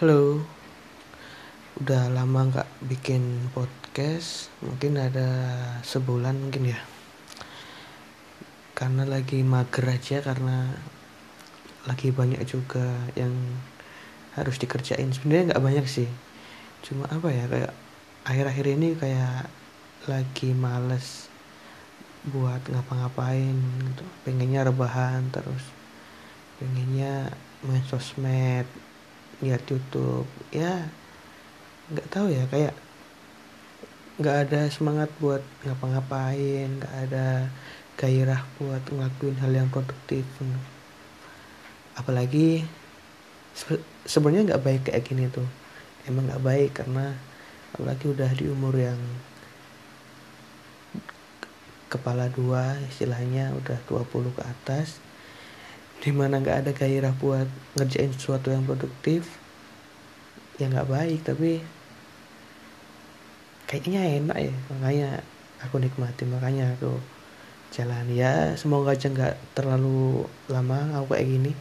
Halo, udah lama nggak bikin podcast, mungkin ada sebulan mungkin ya. Karena lagi mager aja karena lagi banyak juga yang harus dikerjain. Sebenarnya nggak banyak sih, cuma apa ya kayak akhir-akhir ini kayak lagi males buat ngapa-ngapain gitu. Pengennya rebahan terus, pengennya main sosmed lihat YouTube ya nggak tahu ya kayak nggak ada semangat buat ngapa-ngapain nggak ada gairah buat ngelakuin hal yang produktif. Apalagi se sebenarnya nggak baik kayak gini tuh. Emang nggak baik karena apalagi udah di umur yang kepala dua istilahnya udah 20 ke atas di mana nggak ada gairah buat ngerjain sesuatu yang produktif ya nggak baik tapi kayaknya enak ya. Makanya aku nikmati makanya aku jalan ya semoga aja nggak terlalu lama aku kayak gini.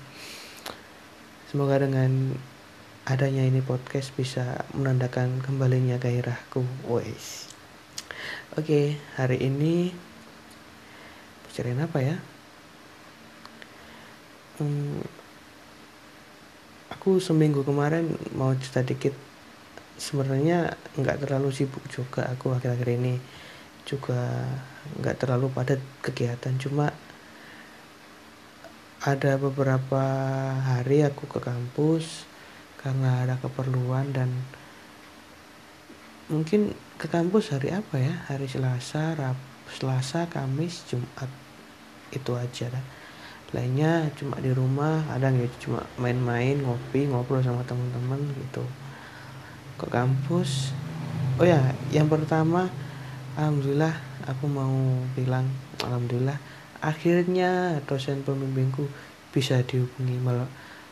Semoga dengan adanya ini podcast bisa menandakan kembalinya gairahku. Wes. Oke hari ini bicarain apa ya hmm, aku seminggu kemarin mau cerita dikit. Sebenarnya nggak terlalu sibuk juga aku akhir-akhir ini. Juga nggak terlalu padat kegiatan. Cuma ada beberapa hari aku ke kampus karena ada keperluan dan mungkin ke kampus hari apa ya? Hari Selasa Rab Selasa Kamis Jumat. Itu aja dah lainnya cuma di rumah kadang ya cuma main-main ngopi ngobrol sama teman-teman gitu. Ke kampus oh ya yang pertama alhamdulillah aku mau bilang alhamdulillah akhirnya dosen pembimbingku bisa dihubungi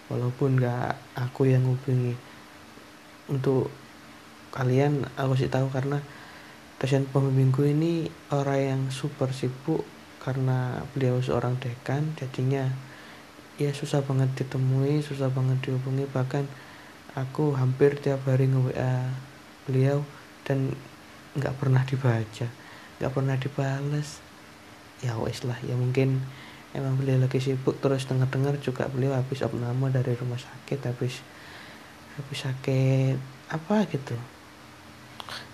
walaupun gak aku yang hubungi. Untuk kalian aku sih tahu karena dosen pembimbingku ini orang yang super sibuk karena beliau seorang dekan jadinya ya susah banget ditemui susah banget dihubungi. Bahkan aku hampir tiap hari nge WA beliau dan nggak pernah dibaca nggak pernah dibales. Ya wes lah ya mungkin emang beliau lagi sibuk terus dengar dengar juga beliau habis opname dari rumah sakit habis habis sakit apa gitu.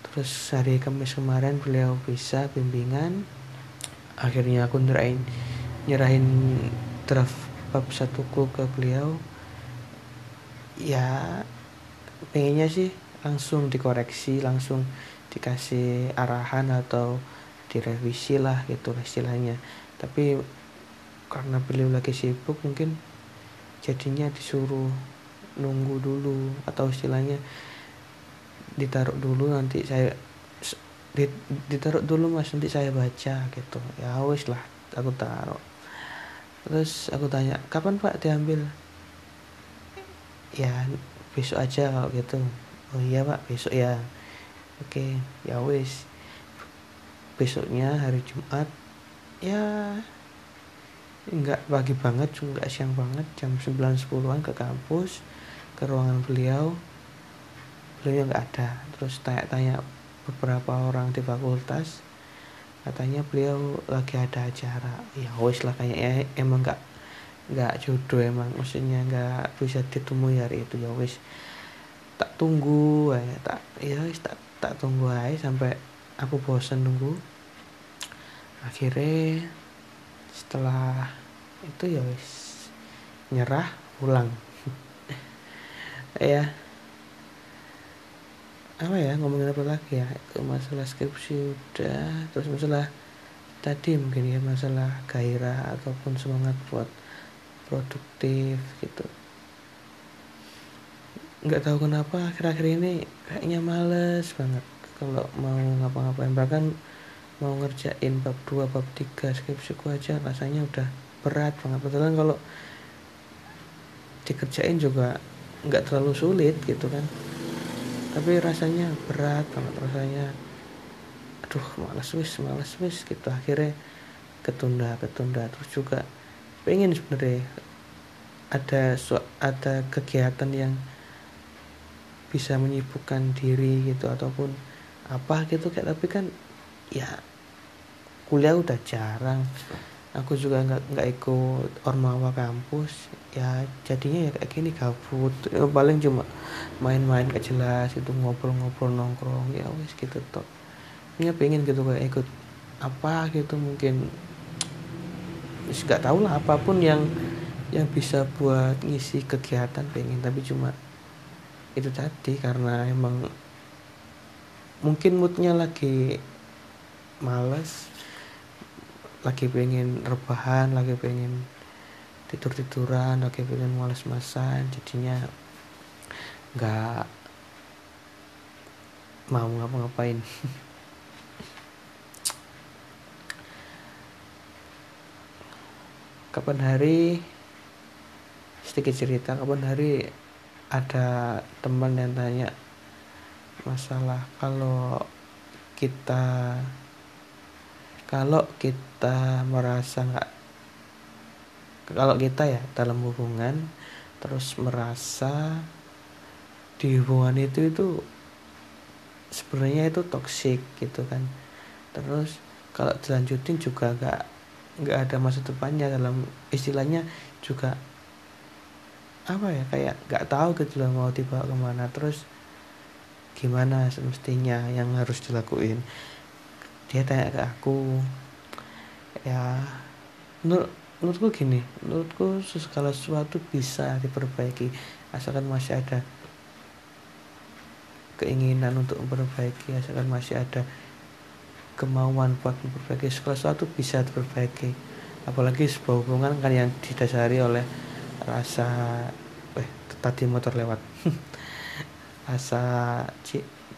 Terus hari Kamis kemarin beliau bisa bimbingan akhirnya aku nyerahin nyerahin draft bab satuku ke beliau. Ya pengennya sih langsung dikoreksi langsung dikasih arahan atau direvisi lah gitu istilahnya. Tapi karena beliau lagi sibuk mungkin jadinya disuruh nunggu dulu atau istilahnya ditaruh dulu nanti saya ditaruh dulu mas. Nanti saya baca gitu. Ya wis lah aku taruh. Terus aku tanya kapan pak diambil? Ya besok aja kalau gitu. Oh iya pak besok ya. Oke ya wis. Besoknya hari Jumat. Ya enggak pagi banget juga enggak siang banget jam 9 10-an ke kampus ke ruangan beliau. Beliau nggak ada. Terus tanya-tanya beberapa orang di fakultas katanya beliau lagi ada acara. Ya wis lah kayaknya emang nggak nggak jodoh emang maksudnya nggak bisa ditemui hari itu. Ya wis tak tunggu ya tak ya wis tak tak tunggu aja sampai aku bosan nunggu. Akhirnya setelah itu ya wis nyerah pulang. Ya apa ya ngomongin apa lagi ya? Ke masalah skripsi udah terus masalah tadi mungkin ya masalah gairah ataupun semangat buat produktif gitu. Nggak tahu kenapa akhir-akhir ini kayaknya males banget kalau mau ngapa-ngapain. Bahkan mau ngerjain bab 2 bab 3 skripsiku aja rasanya udah berat banget. Betul kalau dikerjain juga nggak terlalu sulit gitu kan tapi rasanya berat banget rasanya aduh malas wis malas wis gitu. Akhirnya ketunda ketunda terus juga pengen sebenarnya ada ada kegiatan yang bisa menyibukkan diri gitu ataupun apa gitu kayak tapi kan ya kuliah udah jarang aku juga nggak nggak ikut ormawa kampus. Ya jadinya ya kayak gini gabut. Ya, paling cuma main-main gak jelas itu ngobrol-ngobrol nongkrong. Ya wes gitu toh ini pengen gitu kayak ikut apa gitu mungkin. Nggak tahu lah apa pun yang yang bisa buat ngisi kegiatan pengen. Tapi cuma itu tadi karena emang mungkin moodnya lagi males lagi pengen rebahan lagi pengen tidur tiduran lagi pengen males masan jadinya nggak mau ngapa-ngapain. Kapan hari sedikit cerita kapan hari ada teman yang tanya masalah kalau kita kalau kita merasa nggak kalau kita ya dalam hubungan terus merasa di hubungan itu itu sebenarnya itu toksik gitu kan. Terus kalau dilanjutin juga nggak nggak ada masa depannya dalam istilahnya juga apa ya kayak nggak tahu gitu loh mau dibawa ke mana. Terus gimana semestinya yang harus dilakuin dia tanya ke aku ya menurut menurutku gini menurutku segala sesuatu bisa diperbaiki asalkan masih ada keinginan untuk memperbaiki asalkan masih ada kemauan buat memperbaiki segala sesuatu bisa diperbaiki. Apalagi sebuah hubungan kan yang didasari oleh rasa eh tadi motor lewat. Rasa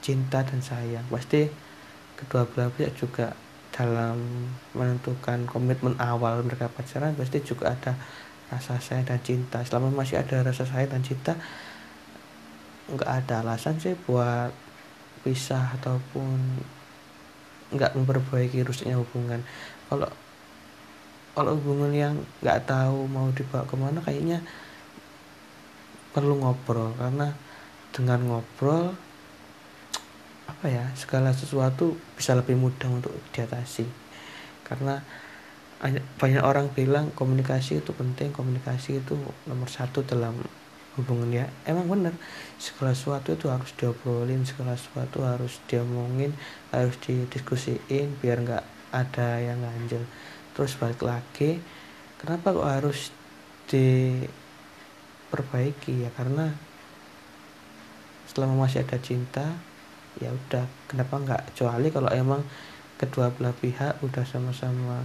cinta dan sayang. Pasti kedua belah pihak juga dalam menentukan komitmen awal mereka pacaran pasti juga ada rasa sayang dan cinta. Selama masih ada rasa sayang dan cinta nggak ada alasan sih buat pisah ataupun nggak memperbaiki rusaknya hubungan. Kalau kalau hubungan yang nggak tahu mau dibawa ke mana kayaknya perlu ngobrol. Karena dengan ngobrol apa ya segala sesuatu bisa lebih mudah untuk diatasi. Karena banyak orang bilang komunikasi itu penting komunikasi itu nomor satu dalam hubungan. Ya emang bener segala sesuatu itu harus diobrolin segala sesuatu harus diomongin harus didiskusiin biar nggak ada yang ganjel terus balik lagi kenapa kok harus diperbaiki? Ya karena selama masih ada cinta ya udah kenapa nggak? Kecuali kalau emang kedua belah pihak udah sama-sama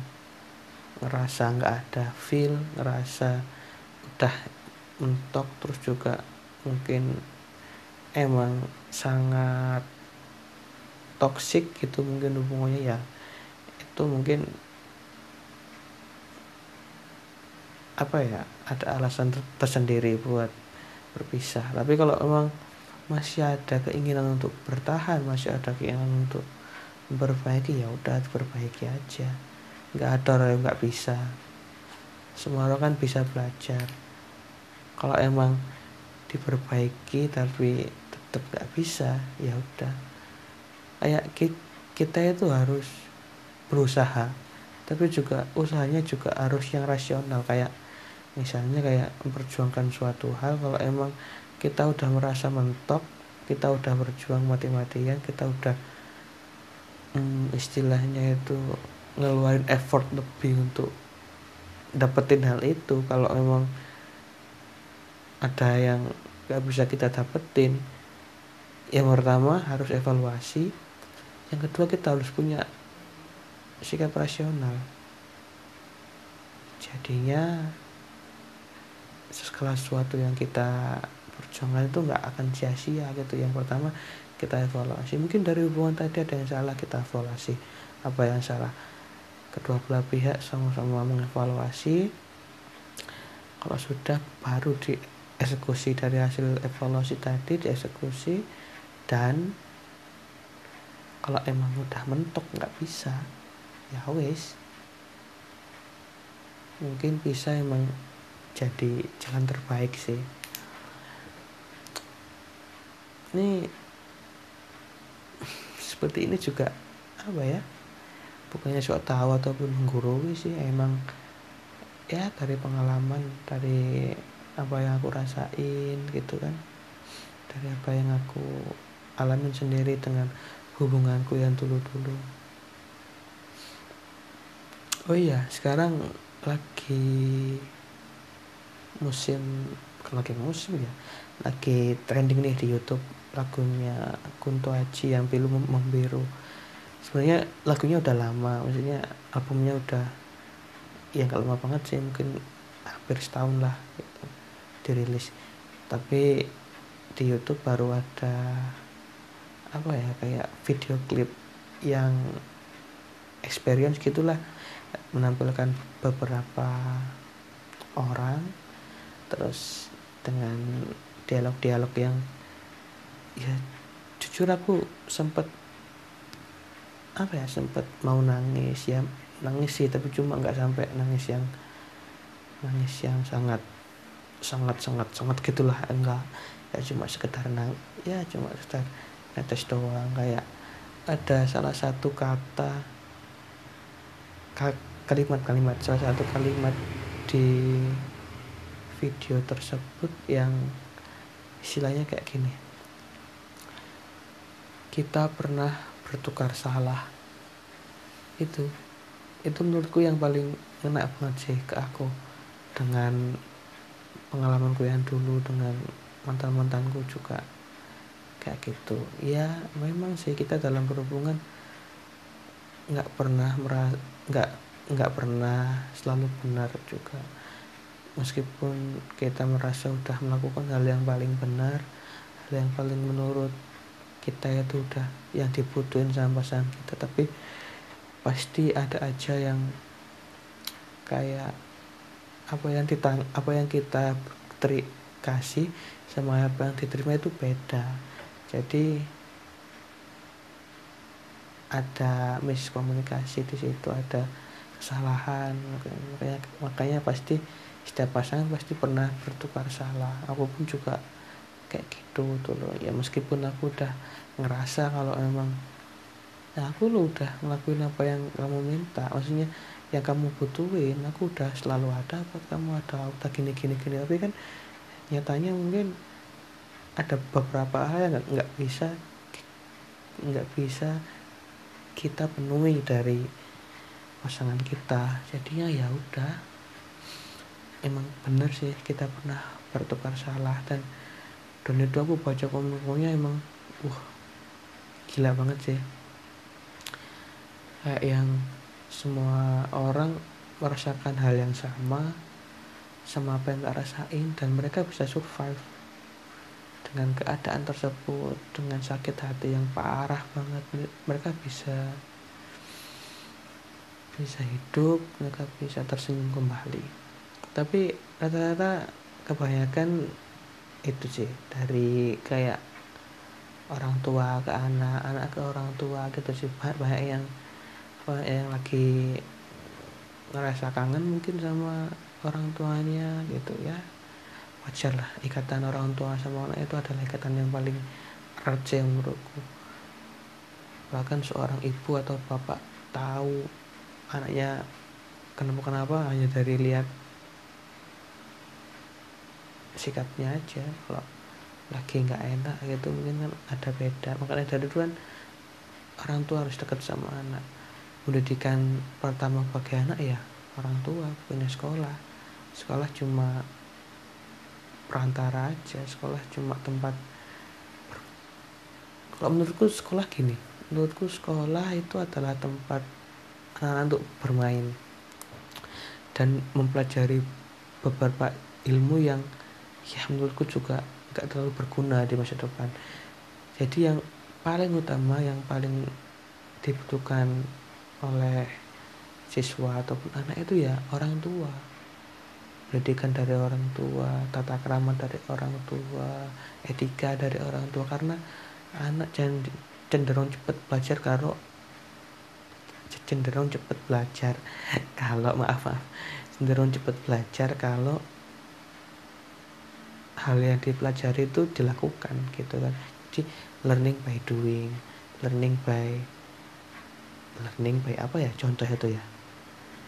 ngerasa nggak ada feel ngerasa udah mentok terus juga mungkin emang sangat toksik gitu mungkin hubungannya ya itu mungkin apa ya ada alasan tersendiri buat berpisah. Tapi kalau emang masih ada keinginan untuk bertahan masih ada keinginan untuk memperbaiki ya udah diperbaiki aja. Nggak ada orang yang nggak bisa. Semua orang kan bisa belajar. Kalau emang diperbaiki tapi tetap nggak bisa ya udah. Kayak kita itu harus berusaha tapi juga usahanya juga harus yang rasional. Kayak misalnya kayak memperjuangkan suatu hal kalau emang kita udah merasa mentok kita udah berjuang mati-matian kita udah hmm, istilahnya itu ngeluarin effort lebih untuk dapetin hal itu. Kalau emang ada yang gak bisa kita dapetin yang pertama harus evaluasi yang kedua kita harus punya sikap rasional. Jadinya segala sesuatu yang kita perjuangan itu nggak akan sia-sia gitu. Yang pertama kita evaluasi. Mungkin dari hubungan tadi ada yang salah kita evaluasi. Apa yang salah? Kedua belah pihak sama-sama mengevaluasi. Kalau sudah baru dieksekusi. Dari hasil evaluasi tadi dieksekusi. Dan kalau emang udah mentok nggak bisa. Ya wes mungkin bisa emang jadi jalan terbaik sih ini seperti ini juga apa ya? Bukannya sok tahu ataupun menggurui sih emang ya dari pengalaman dari apa yang aku rasain gitu kan. Dari apa yang aku alamin sendiri dengan hubunganku yang dulu-dulu. Oh iya sekarang lagi musim lagi musim ya. Lagi trending nih di YouTube lagunya Kunto Aji yang pilu membiru. Sebenarnya lagunya udah lama maksudnya albumnya udah ya nggak lama banget sih mungkin hampir setahun lah gitu, dirilis. Tapi di YouTube baru ada apa ya kayak video klip yang experience gitulah menampilkan beberapa orang terus dengan dialog-dialog yang ya jujur aku sempet apa ya sempet mau nangis ya nangis sih tapi cuma nggak sampai nangis yang nangis yang sangat sangat sangat sangat gitulah enggak ya cuma sekedar nang ya cuma sekedar netes doang kayak ada salah satu kata kalimat-kalimat salah satu kalimat di video tersebut yang istilahnya kayak gini. Kita pernah bertukar salah. Itu itu menurutku yang paling ngena banget sih ke aku. Dengan pengalamanku yang dulu dengan mantan mantanku juga kayak gitu. Ya memang sih kita dalam berhubungan nggak pernah merah nggak nggak pernah selalu benar juga meskipun kita merasa udah melakukan hal yang paling benar hal yang paling menurut kita itu udah yang dibutuhin sama pasangan kita tapi pasti ada aja yang kayak apa yang ditang apa yang kita teri kasih sama apa yang diterima itu beda. Jadi ada miskomunikasi di situ ada kesalahan makanya makanya pasti setiap pasangan pasti pernah bertukar salah. Aku pun juga kayak gitu tuh loh. Ya meskipun aku udah ngerasa kalau emang ya aku lo udah ngelakuin apa yang kamu minta. Maksudnya yang kamu butuhin aku udah selalu ada buat kamu ada udah gini gini gini tapi kan nyatanya mungkin ada beberapa hal yang nggak bisa nggak bisa kita penuhi dari pasangan kita. Jadinya ya udah emang bener sih kita pernah bertukar salah dan dan itu aku baca komentarnya emang wah gila banget sih. Kayak yang semua orang merasakan hal yang sama sama apa yang gak rasain dan mereka bisa survive dengan keadaan tersebut dengan sakit hati yang parah banget. Mereka bisa bisa hidup mereka bisa tersenyum kembali tapi rata-rata kebanyakan itu sih dari kayak orang tua ke anak anak ke orang tua gitu sih. Banyak yang banyak yang lagi ngerasa kangen mungkin sama orang tuanya gitu ya. Wajar lah ikatan orang tua sama anak itu adalah ikatan yang paling erat sih menurutku. Bahkan seorang ibu atau bapak tahu anaknya kenapa kenapa hanya dari lihat sikapnya aja kalau lagi nggak enak gitu mungkin kan ada beda. Makanya dari dulu kan orang tua harus dekat sama anak. Pendidikan pertama bagi anak ya orang tua punya sekolah. Sekolah cuma perantara aja sekolah cuma tempat kalau menurutku sekolah gini menurutku sekolah itu adalah tempat anak-anak untuk bermain dan mempelajari beberapa ilmu yang ya menurutku juga gak terlalu berguna di masa depan. Jadi yang paling utama yang paling dibutuhkan oleh siswa ataupun anak itu ya orang tua. Pendidikan dari orang tua tata krama dari orang tua etika dari orang tua. Karena anak cenderung cepat belajar kalau cenderung cepat belajar. Kalau maaf maaf. Cenderung cepat belajar kalau hal yang dipelajari itu dilakukan gitu kan. Jadi learning by doing learning by learning by apa ya contoh itu ya.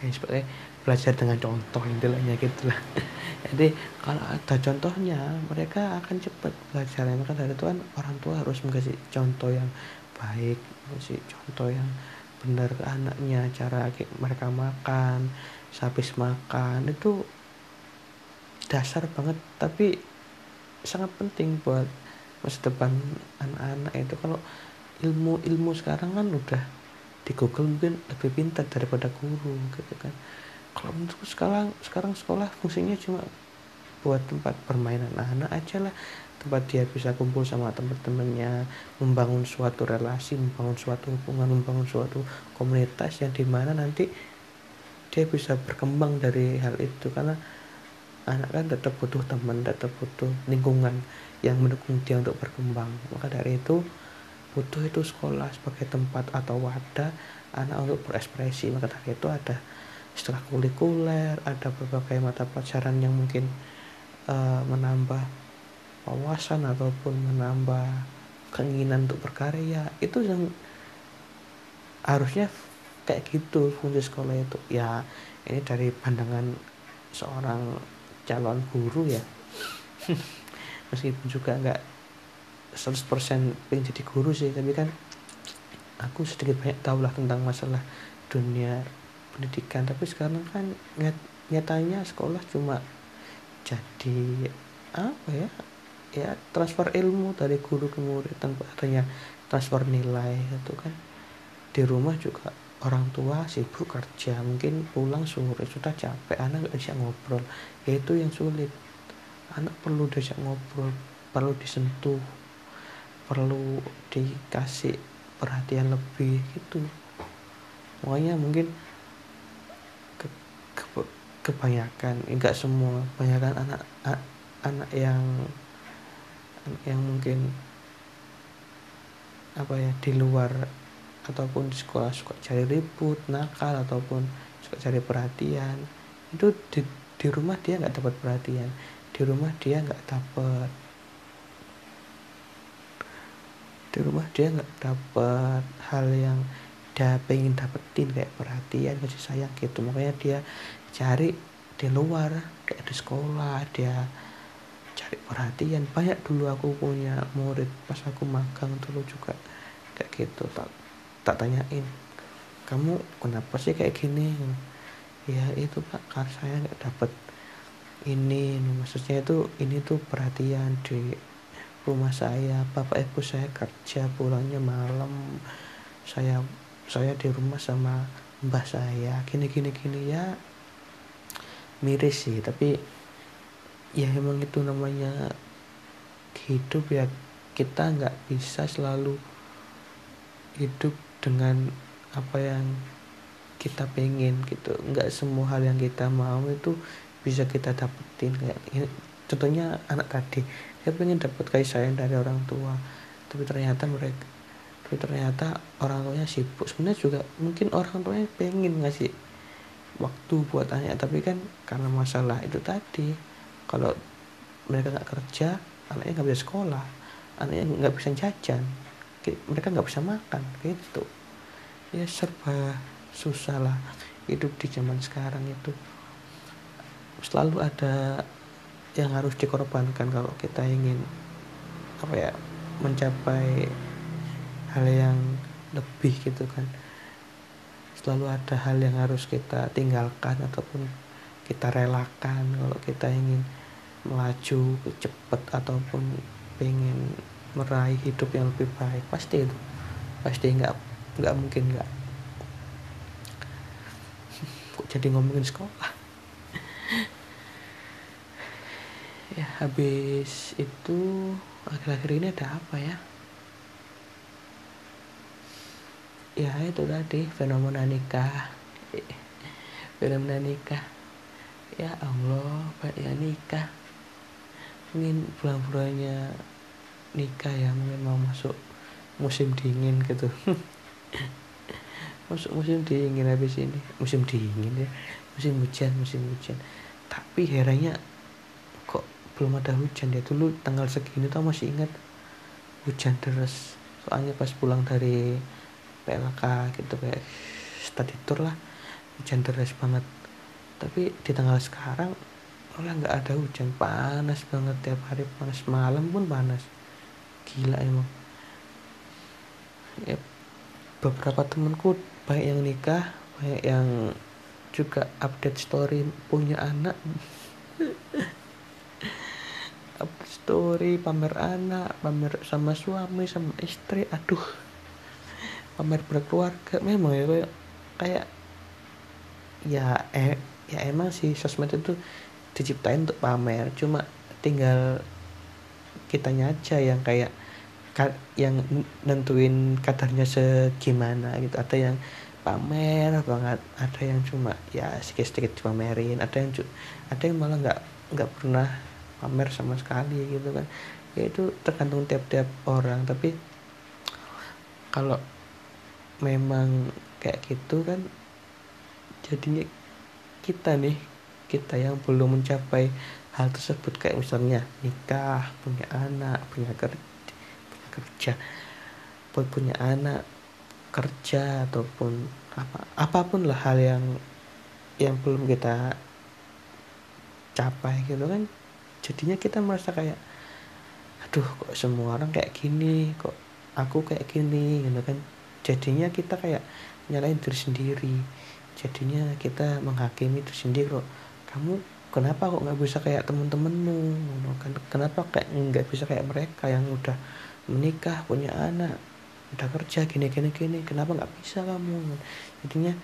Ya seperti belajar dengan contoh intinya gitu lah jadi kalau ada contohnya mereka akan cepat belajar. Maka dari itu kan orang tua harus mengasih contoh yang baik mengasih contoh yang benar ke anaknya cara mereka makan habis makan itu dasar banget. Tapi sangat penting buat masa depan anak-anak itu. Kalau ilmu-ilmu sekarang kan udah di Google mungkin lebih pintar daripada guru gitu kan. Kalau menurutku sekarang sekarang sekolah fungsinya cuma buat tempat bermain anak-anak aja lah. Tempat dia bisa kumpul sama teman-temannya membangun suatu relasi membangun suatu hubungan membangun suatu komunitas yang di mana nanti dia bisa berkembang dari hal itu. Karena anak kan tetap butuh teman tetap butuh lingkungan yang mendukung dia untuk berkembang. Maka dari itu butuh itu sekolah sebagai tempat atau wadah anak untuk berekspresi. Maka dari itu ada setelah kulikuler ada berbagai mata pelajaran yang mungkin uh, menambah wawasan ataupun menambah keinginan untuk berkarya. Itu yang harusnya kayak gitu fungsi sekolah itu. Ya ini dari pandangan seorang calon guru ya. Meskipun juga nggak 100% pengen jadi guru sih tapi kan aku sedikit banyak tahu lah tentang masalah dunia pendidikan. Tapi sekarang kan nyat, nyatanya sekolah cuma jadi apa ya? Ya transfer ilmu dari guru ke murid tanpa adanya transfer nilai itu kan. Di rumah juga orang tua sibuk kerja mungkin pulang sore sudah capek anak nggak bisa ngobrol. Yaitu yang sulit. Anak perlu diajak ngobrol perlu disentuh perlu dikasih perhatian lebih gitu. Makanya mungkin ke, ke, kebanyakan enggak semua kebanyakan anak anak yang yang mungkin apa ya di luar ataupun di sekolah suka cari ribut nakal ataupun suka cari perhatian itu di, di rumah dia nggak dapat perhatian. Di rumah dia nggak dapat. Di rumah dia nggak dapat hal yang dia pengen dapetin kayak perhatian kasih sayang gitu. Makanya dia cari di luar kayak di sekolah dia cari perhatian. Banyak dulu aku punya murid pas aku magang dulu juga kayak gitu tak tak tanyain kamu kenapa sih kayak gini? Ya itu pak karena saya nggak dapet ini maksudnya itu ini tuh perhatian di rumah saya. Bapak ibu saya kerja pulangnya malam saya saya di rumah sama mbah saya. Gini gini gini ya. Miris sih tapi ya emang itu namanya hidup ya kita nggak bisa selalu hidup dengan apa yang kita pengen gitu. Nggak semua hal yang kita mau itu bisa kita dapetin. Kayak ini, contohnya anak tadi. Dia pengen dapat kasih sayang dari orang tua. Tapi ternyata mereka tapi ternyata orang tuanya sibuk. Sebenarnya juga mungkin orang tuanya pengen ngasih waktu buat anaknya tapi kan karena masalah itu tadi. Kalau mereka nggak kerja anaknya nggak bisa sekolah. Anaknya nggak bisa jajan mereka nggak bisa makan gitu. Ya serba susah lah hidup di zaman sekarang itu. Selalu ada yang harus dikorbankan kalau kita ingin apa ya mencapai hal yang lebih gitu kan. Selalu ada hal yang harus kita tinggalkan ataupun kita relakan kalau kita ingin melaju cepat ataupun pengen meraih hidup yang lebih baik. Pasti itu. Pasti nggak nggak mungkin nggak. Kok jadi ngomongin sekolah? Ya habis itu akhir-akhir ini ada apa ya? Ya itu tadi fenomena nikah. Fenomena nikah. Ya Allah banyak nikah. Mungkin bulan-bulannya nikah ya mungkin mau masuk musim dingin gitu. Masuk musim dingin habis ini. Musim dingin ya musim hujan musim hujan. Tapi herannya kok belum ada hujan ya? Dulu tanggal segini tuh masih ingat hujan deras. Soalnya pas pulang dari PLK gitu kayak study tour lah hujan deras banget. Tapi di tanggal sekarang malah nggak ada hujan. Panas banget tiap hari panas. Malam pun panas gila emang. Ya, beberapa temanku baik yang nikah baik yang juga update story punya anak. Update story pamer anak pamer sama suami sama istri aduh. Pamer berkeluarga memang ya kayak kayak ya eh ya emang sih sosmed itu diciptain untuk pamer cuma tinggal kitanya aja yang kayak yang nentuin kadarnya segimana gitu. Ada yang pamer banget ada yang cuma ya sedikit-sedikit pamerin ada yang ada yang malah nggak nggak pernah pamer sama sekali gitu kan. Ya itu tergantung tiap-tiap orang. Tapi kalau memang kayak gitu kan jadinya kita nih kita yang belum mencapai hal tersebut. Kayak misalnya nikah punya anak punya kerja kerja punya anak kerja ataupun apa apa pun lah hal yang yang belum kita capai gitu kan. Jadinya kita merasa kayak aduh kok semua orang kayak gini kok aku kayak gini gitu kan. Jadinya kita kayak nyalain diri sendiri. Jadinya kita menghakimi diri sendiri kok kamu kenapa kok nggak bisa kayak temen-temenmu? Kan kenapa kayak nggak bisa kayak mereka yang udah menikah punya anak udah kerja gini gini gini kenapa nggak bisa kamu? Jadinya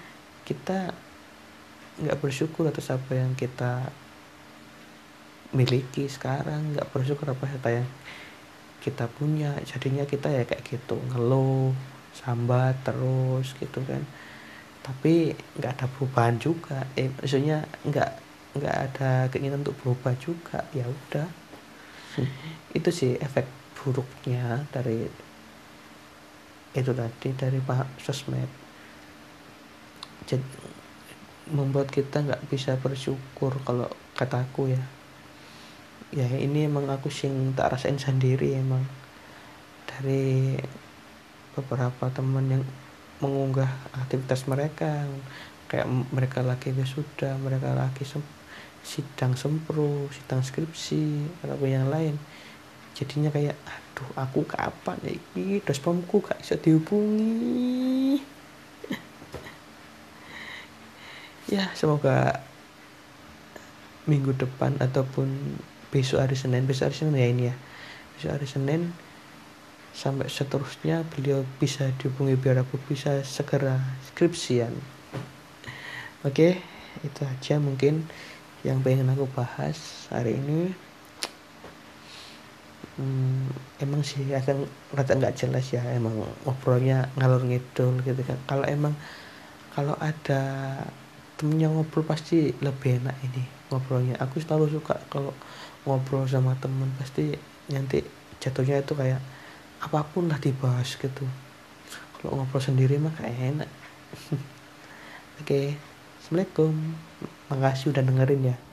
kita nggak bersyukur atas apa yang kita miliki sekarang nggak bersyukur apa yang kita punya. Jadinya kita ya kayak gitu ngeluh sambat terus gitu kan. Tapi nggak ada perubahan juga. Eh maksudnya nggak nggak ada keinginan untuk berubah juga. Ya udah. Itu sih efek buruknya dari itu tadi dari pak sosmed. Jadi membuat kita nggak bisa bersyukur kalau kataku ya. Ya ini emang aku sing tak rasain sendiri emang. Dari beberapa teman yang mengunggah aktivitas mereka kayak mereka lagi wisuda mereka lagi sem sidang sempro sidang skripsi atau yang lain jadinya kayak aduh aku kapan ya ini dospomku gak bisa dihubungi. Ya semoga minggu depan ataupun besok hari Senin besok hari Senin ya ini ya. Besok hari Senin sampai seterusnya beliau bisa dihubungi biar aku bisa segera skripsian. Oke itu aja mungkin yang pengen aku bahas hari ini hmm, emang sih akan rada nggak jelas ya emang ngobrolnya ngalur ngidul gitu kan. Kalau emang kalau ada temennya ngobrol pasti lebih enak ini ngobrolnya. Aku selalu suka kalau ngobrol sama temen pasti nanti jatuhnya itu kayak apa pun lah dibahas gitu. Kalau ngobrol sendiri mah kayak enak. Oke okay. assalamualaikum. Makasih udah dengerin ya